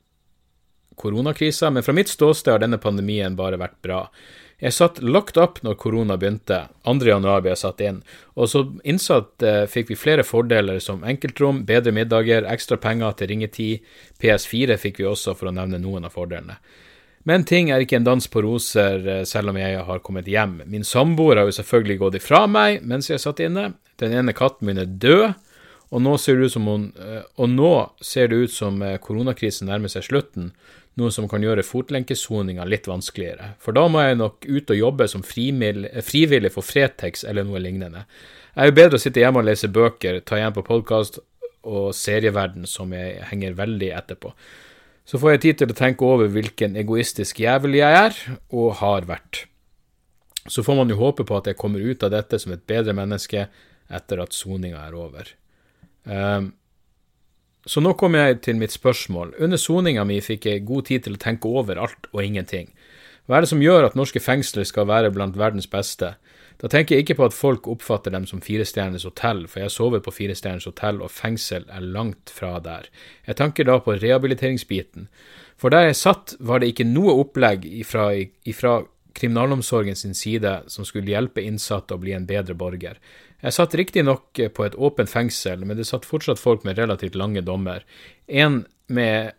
Speaker 1: koronakrisa, men fra mitt ståsted har denne pandemien bare vært bra. Jeg satt locked up når korona begynte, 2.1 ble jeg satt inn, og så innsatt eh, fikk vi flere fordeler som enkeltrom, bedre middager, ekstra penger til ringetid, PS4 fikk vi også, for å nevne noen av fordelene. Men ting er ikke en dans på roser eh, selv om jeg har kommet hjem. Min samboer har jo selvfølgelig gått ifra meg mens jeg satt inne, den ene katten min er død, og nå ser det ut som, hun, eh, nå ser det ut som koronakrisen nærmer seg slutten, noe som kan gjøre fotlenkesoninga litt vanskeligere. For da må jeg nok ut og jobbe som frivillig for Fretex eller noe lignende. Jeg er jo bedre å sitte hjemme og lese bøker, ta igjen på podkast og serieverden som jeg henger veldig etterpå. Så får jeg tid til å tenke over hvilken egoistisk jævel jeg er, og har vært. Så får man jo håpe på at jeg kommer ut av dette som et bedre menneske etter at soninga er over. Um, så nå kommer jeg til mitt spørsmål. Under soninga mi fikk jeg god tid til å tenke over alt og ingenting. Hva er det som gjør at norske fengsler skal være blant verdens beste? Da tenker jeg ikke på at folk oppfatter dem som firestjerners hotell, for jeg sover på firestjerners hotell, og fengsel er langt fra der. Jeg tenker da på rehabiliteringsbiten. For der jeg satt, var det ikke noe opplegg ifra, ifra kriminalomsorgen sin side som skulle hjelpe innsatte å bli en bedre borger. Jeg satt riktignok på et åpent fengsel, men det satt fortsatt folk med relativt lange dommer. En med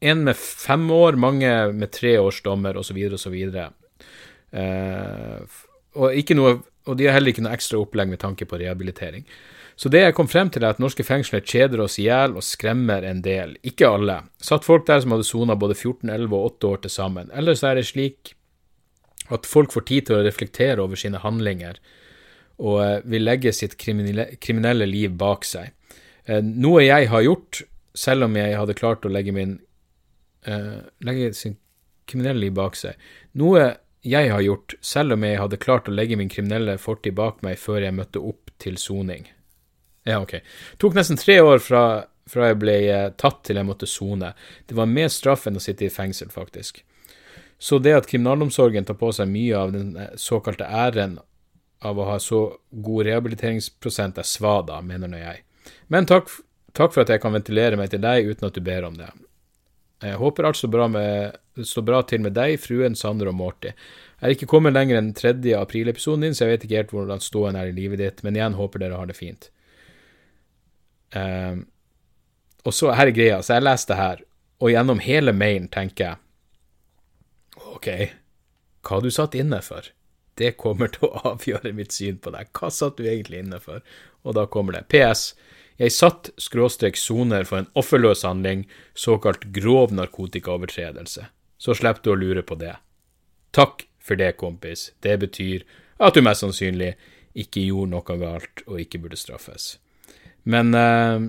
Speaker 1: en med fem år, mange med tre års dommer, osv., osv. Eh, og, ikke noe, og de har heller ikke noe ekstra opplegg med tanke på rehabilitering. Så det jeg kom frem til, er at norske fengsler kjeder oss i hjel og skremmer en del. Ikke alle. Satt folk der som hadde sona både 14, 11 og 8 år til sammen. Ellers er det slik at folk får tid til å reflektere over sine handlinger og eh, vil legge sitt kriminelle, liv bak seg. Eh, noe jeg har gjort, selv om jeg hadde klart å legge min uh, legge sin kriminelle liv bak seg. Noe jeg har gjort, selv om jeg hadde klart å legge min kriminelle fortid bak meg før jeg møtte opp til soning. Ja, ok. Tok nesten tre år fra, fra jeg ble tatt til jeg måtte sone. Det var mer straff enn å sitte i fengsel, faktisk. Så det at kriminalomsorgen tar på seg mye av den såkalte æren av å ha så god rehabiliteringsprosent er svada, mener nå jeg. Men takk, takk, for at jeg kan ventilere meg til deg uten at du ber om det. Jeg håper alt står bra, med, står bra til med deg, fruen, Sander og Morty. Jeg er ikke kommet lenger enn 3. april-episoden din, så jeg vet ikke helt hvordan ståen er i livet ditt, men igjen håper dere har det fint. Um, og så, her er greia, så jeg leste det her, og gjennom hele mailen tenker jeg OK, hva har du satt inne for? Det kommer til å *laughs* avgjøre mitt syn på deg. Hva satt du egentlig inne for? Og da kommer det. PS. Jeg satt skråstrek soner for en offerløs handling, såkalt grov narkotikaovertredelse. Så slipper du å lure på det. Takk for det, kompis. Det betyr at du mest sannsynlig ikke gjorde noe galt og ikke burde straffes. Men uh,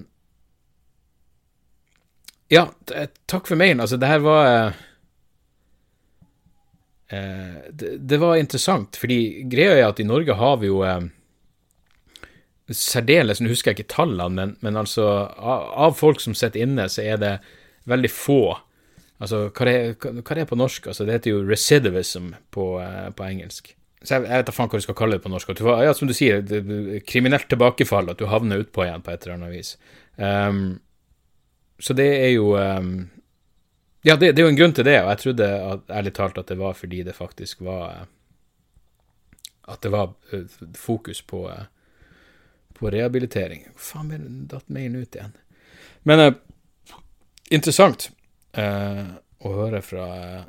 Speaker 1: Ja, takk for mailen. Altså, det her var uh, Eh, det, det, var interessant, fordi greia er at i Norge har vi jo eh, særdeles, nå husker jeg ikke tallene, men, men altså av, av, folk som sitter inne, så er det veldig få. Altså, hva er, hva er det på norsk? Altså, det heter jo recidivism på, eh, på engelsk. Så jeg, jeg vet da faen hva du skal kalle det på norsk. Du, ja, som du sier, det, kriminelt tilbakefall, at du havner utpå igjen på et eller annet vis. Um, så det er jo um, ja, det, det, er jo en grunn til det, og jeg trodde at, ærlig talt at det var fordi det faktisk var At det var eh, fokus på, eh, på rehabilitering. Faen ble datt mailen ut igjen? Men eh, interessant eh, å høre fra eh,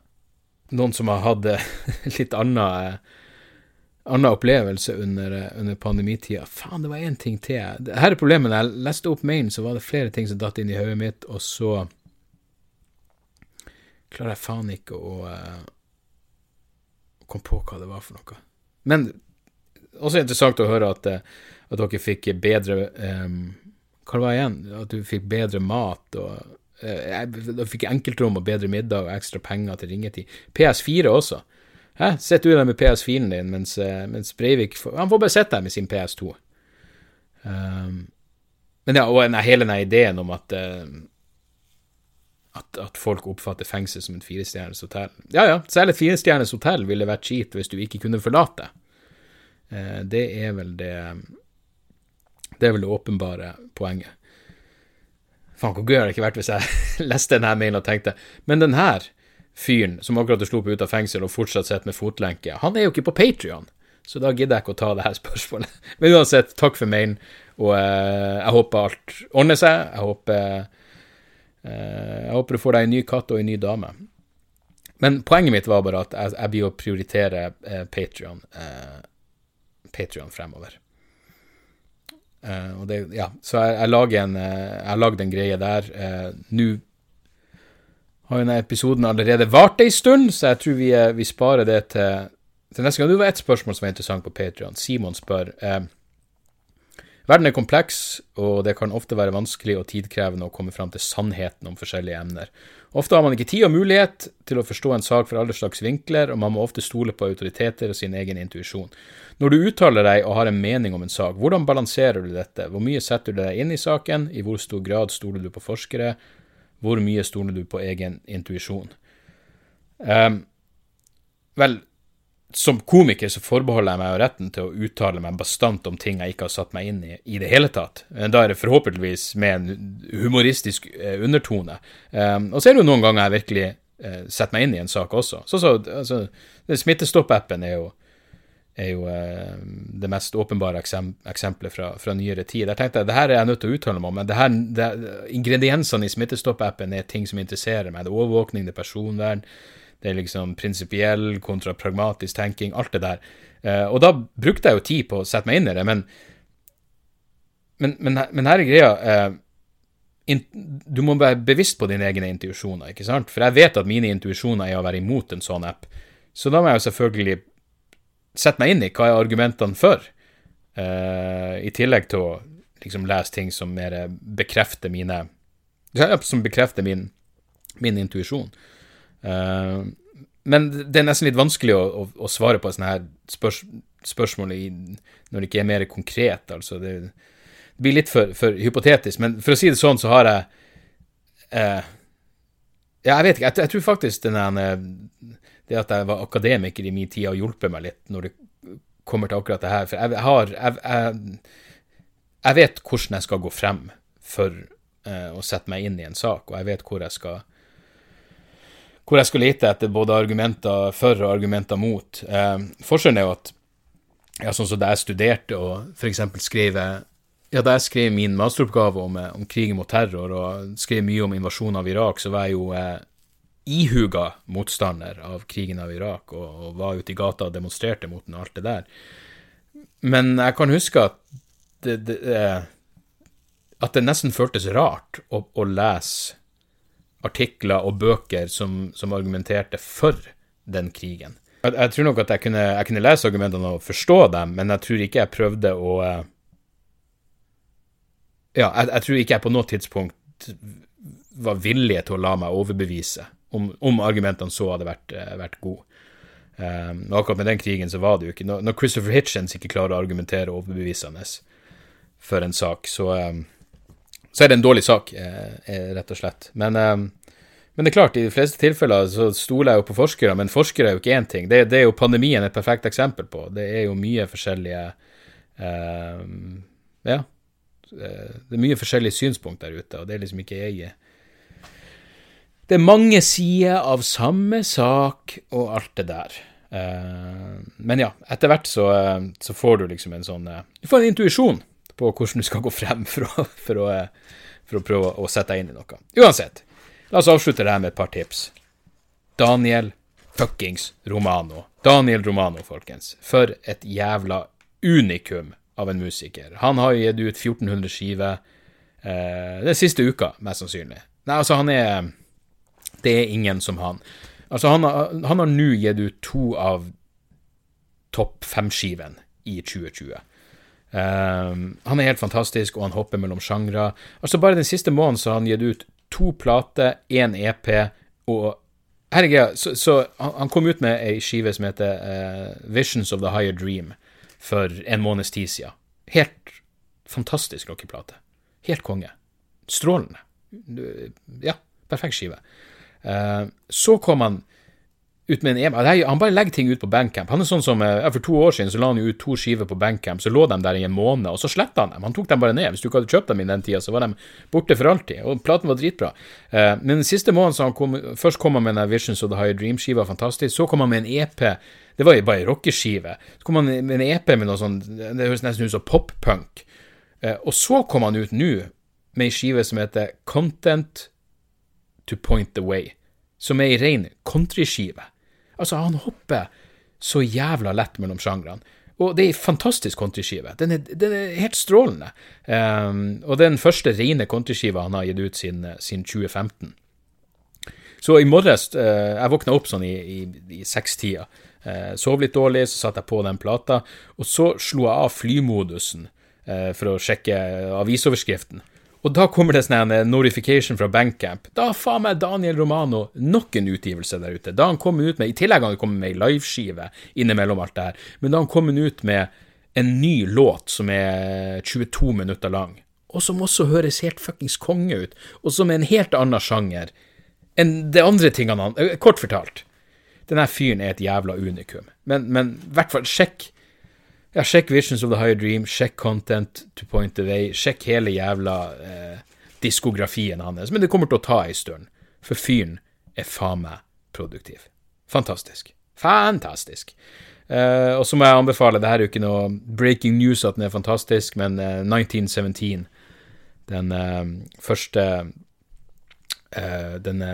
Speaker 1: noen som har hatt *laughs* litt annen, anna opplevelse under, under pandemitida. Faen, det var én ting til. Her er problemet. Når jeg leste opp mailen, så var det flere ting som datt inn i hodet mitt, og så klarer jeg faen ikke å uh, komme på hva det var for noe. Men også interessant å høre at, uh, at dere fikk bedre um, Hva det igjen? At du fikk bedre mat og uh, Du fikk enkeltrom og bedre middag og ekstra penger til ringetid. PS4 også. Hæ? Sitter du der med PS4-en din, mens, mens, Breivik Han får bare sitte der med sin PS2. Um, men ja, og hele den ideen om at uh, at, at, folk oppfatter fengsel som et firestjerners hotell. Ja ja, selv et firestjerners hotell ville vært kjipt hvis du ikke kunne forlate. Eh, det er vel det Det er vel det åpenbare poenget. Faen, hvor gøy hadde det ikke vært hvis jeg *laughs* leste denne mailen og tenkte Men den her fyren som akkurat slo på ut av fengsel og fortsatt sitter med fotlenke, han er jo ikke på Patrion. Så da gidder jeg ikke å ta det her spørsmålet. *laughs* Men uansett, takk for mailen, og eh, jeg håper alt ordner seg. Jeg håper, jeg håper du får deg en ny katt og en ny dame. Men poenget mitt var bare at jeg, jeg blir å prioritere eh, Patrion, eh, fremover. Eh, det, ja, så jeg, jeg lager en, eh, jeg en greie der. Eh, Nå har jo denne episoden allerede vart ei stund, så jeg tror vi, eh, vi sparer det til, til neste gang. Det var ett spørsmål som var interessant på Patrion. Simon spør eh, Verden er kompleks, og det kan ofte være vanskelig og tidkrevende å komme fram til sannheten om forskjellige emner. Ofte har man ikke tid og mulighet til å forstå en sak fra alle slags vinkler, og man må ofte stole på autoriteter og sin egen intuisjon. Når du uttaler deg og har en mening om en sak, hvordan balanserer du dette? Hvor mye setter du deg inn i saken? I hvor stor grad stoler du på forskere? Hvor mye stoler du på egen intuisjon? Um, vel, som komiker så forbeholder jeg meg jo retten til å uttale meg bastant om ting jeg ikke har satt meg inn i i det hele tatt. Da er det forhåpentligvis med en humoristisk eh, undertone. Um, og så er det jo noen ganger jeg virkelig eh, setter meg inn i en sak også. Så, så, altså, Smittestopp-appen er jo, er jo eh, det mest åpenbare eksem eksempelet fra, fra, nyere tid. Der tenkte jeg det her er jeg nødt til å uttale meg om, men det her, det, ingrediensene i Smittestopp-appen er ting som interesserer meg. Det er overvåkning, det er personvern det er liksom prinsipiell kontra pragmatisk tenking, alt det der. Uh, og da brukte jeg jo tid på å sette meg inn i det, men Men, men, men her er greia in, Du må være bevisst på dine egne intuisjoner, ikke sant? For jeg vet at mine intuisjoner er å være imot en sånn app. Så da må jeg jo selvfølgelig sette meg inn i hva er argumentene for, uh, i tillegg til å liksom lese ting som mer bekrefter mine Som bekrefter min, min intuisjon. Uh, men det er nesten litt vanskelig å, å, å svare på sånne her spørs, spørsmål i, når det ikke er mer konkret. Altså det, det blir litt for, for, hypotetisk. Men for å si det sånn, så har jeg eh, Ja, jeg vet ikke. Jeg, jeg tror faktisk denne, det at jeg var akademiker i min tid, har hjulpet meg litt når det kommer til akkurat det her. For jeg har Jeg, jeg, jeg vet hvordan jeg skal gå frem for eh, å sette meg inn i en sak, og jeg vet hvor jeg skal hvor jeg skal lete etter både argumenter for og argumenter mot. Eh, forskjellen er jo at ja, sånn som da jeg studerte og f.eks. skrev ja, Da jeg skrev min masteroppgave om, om krigen mot terror og skrev mye om invasjonen av Irak, så var jeg jo eh, ihuga motstander av krigen av Irak og, og, var ute i gata og demonstrerte mot den og alt det der. Men jeg kan huske at det, det, eh, at det nesten føltes rart å, å lese artikler og bøker som, som argumenterte for den krigen. Jeg, jeg, tror nok at jeg kunne, jeg kunne, lese argumentene og forstå dem, men jeg tror ikke jeg prøvde å eh, Ja, jeg, jeg tror ikke jeg på noe tidspunkt var villig til å la meg overbevise om, om argumentene så hadde vært, eh, vært gode. Um, akkurat med den krigen så var det jo ikke Når, Christopher Hitchens ikke klarer å argumentere overbevisende for en sak, så um, så er det en dårlig sak, eh, eh, rett og slett. Men, eh, men, det er klart, i de fleste tilfeller så stoler jeg jo på forskere, men forskere er jo ikke én ting. Det, det, er jo pandemien et perfekt eksempel på. Det er jo mye forskjellige eh, Ja. Det er mye forskjellige synspunkt der ute, og det er liksom ikke jeg Det er mange sider av samme sak og alt det der. Men ja, etter hvert så, så, får du liksom en sånn Du får en intuisjon på hvordan du skal gå frem for å, for å, for å prøve å sette deg inn i noe. Uansett, la oss avslutte det her med et par tips. Daniel fuckings Romano. Daniel Romano, folkens. For et jævla unikum av en musiker. Han har gitt ut 1400 skiver eh, den siste uka, mest sannsynlig. Nei, altså, han er Det er ingen som han. Altså, han har nå gitt ut to av topp fem-skivene i 2020. Um, han er helt fantastisk, og han hopper mellom sjangre. Altså Bare den siste måneden så har han gitt ut to plater, én EP, og herregud, så, så han kom ut med ei skive som heter uh, Visions of the Higher Dream for en måneds tid siden. Helt fantastisk rockeplate. Helt konge. Strålende. Ja, perfekt skive. Uh, så kom han ut med en e er- Han bare legger ting ut på Bandcamp. Han er sånn som, eh, For to år siden så la han jo ut to skiver på Bandcamp, så lå de der i en måned, og så sletta han dem. Han tok dem bare ned. Hvis du ikke hadde kjøpt dem i den tida, så var de borte for alltid. Og platen var dritbra. Eh, men den siste måneden så han kom Først kom han med den Visions of the High Dream-skiva, fantastisk. Så kom han med en EP. Det var jo bare ei rockeskive. Så kom han med en EP med noe sånn Det høres nesten ut som pop-punk. Eh, og så kom han ut nå med ei skive som heter Content to Point the Way, som er ei rein countryskive. Altså, han hopper så jævla lett mellom sjangrene. Og det er ei fantastisk countryskive. Den den er helt strålende. Um, og det er den første rene countryskiva han har gitt ut siden 2015. Så i morges uh, Jeg våkna opp sånn i, i, i sekstida. Uh, sov litt dårlig, så satte jeg på den plata. Og så slo jeg av flymodusen uh, for å sjekke avisoverskriften. Og da kommer det sånn en notification fra Bankcamp. Da faen meg Daniel Romano nok en utgivelse der ute. Da han kom ut med, I tillegg har han kommet med ei liveskive innimellom alt det her. Men da han kom ut med en ny låt som er 22 minutter lang. Og som også høres helt fuckings konge ut. Og som er en helt annen sjanger enn de andre tingene han eh, Kort fortalt. Denne fyren er et jævla unikum. Men i hvert fall, sjekk ja, sjekk Visions of the Higher Dream, sjekk Content to Point the Way, sjekk hele jævla eh, diskografien hans. Men det kommer til å ta ei stund, for fyren er faen meg produktiv. Fantastisk. Fantastisk. Eh, og så må jeg anbefale, det her er jo ikke noe breaking news at den er fantastisk, men eh, 1917, den eh, første eh, den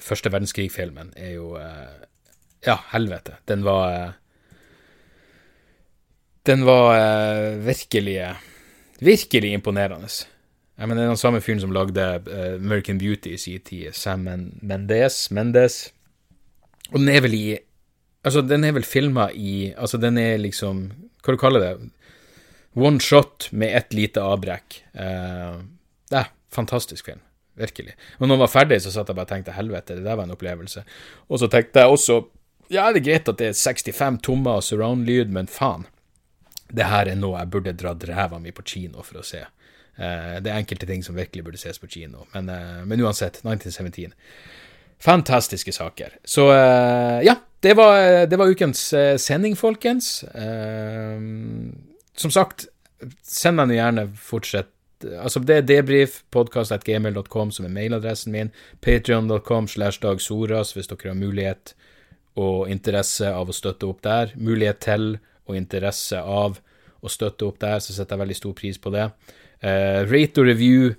Speaker 1: første verdenskrig-filmen, er jo eh, Ja, helvete. Den var den var eh, virkelig virkelig imponerende. Jeg mener, det er den samme fyren som lagde eh, American Beauty i sin tid, Sam Men- Mendes, Mendes. Og den er vel i Altså, den er vel filma i Altså, den er liksom Hva du kaller det? One shot med ett lite avbrekk. Uh, det er fantastisk film. Virkelig. Og når den var ferdig, så satt jeg bare og tenkte helvete, det der var en opplevelse. Og så tenkte jeg også ja, det er greit at det er 65 tommer surround-lyd, men faen det her er noe jeg burde dratt ræva mi på kino for å se. Uh, det er enkelte ting som virkelig burde ses på kino, men, uh, men uansett, 1917. Fantastiske saker. Så uh, ja, det var, det var ukens sending, folkens. Som sagt, send meg gjerne fortsett Altså, det er debrief, podcast.gmail.com som er mailadressen min. Patreon.com slash Dag Soras hvis dere har mulighet og interesse av å støtte opp der. Mulighet til og interesse av å støtte opp der, så setter jeg veldig stor pris på det. Uh, rate og review.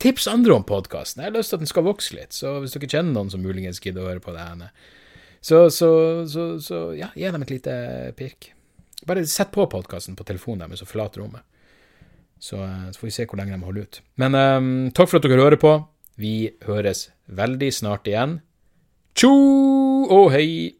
Speaker 1: Tips andre om podkasten. Jeg har lyst til at den skal vokse litt, så hvis dere kjenner noen som muligens gidder å høre på det her, så, så, så, så ja, gi dem et lite pirk. Bare sett på podkasten på telefonen deres og forlat rommet. Eh, så får vi se hvor lenge de holder ut. Men um, takk for at dere hører på. Vi høres veldig snart igjen. Tjo og hei!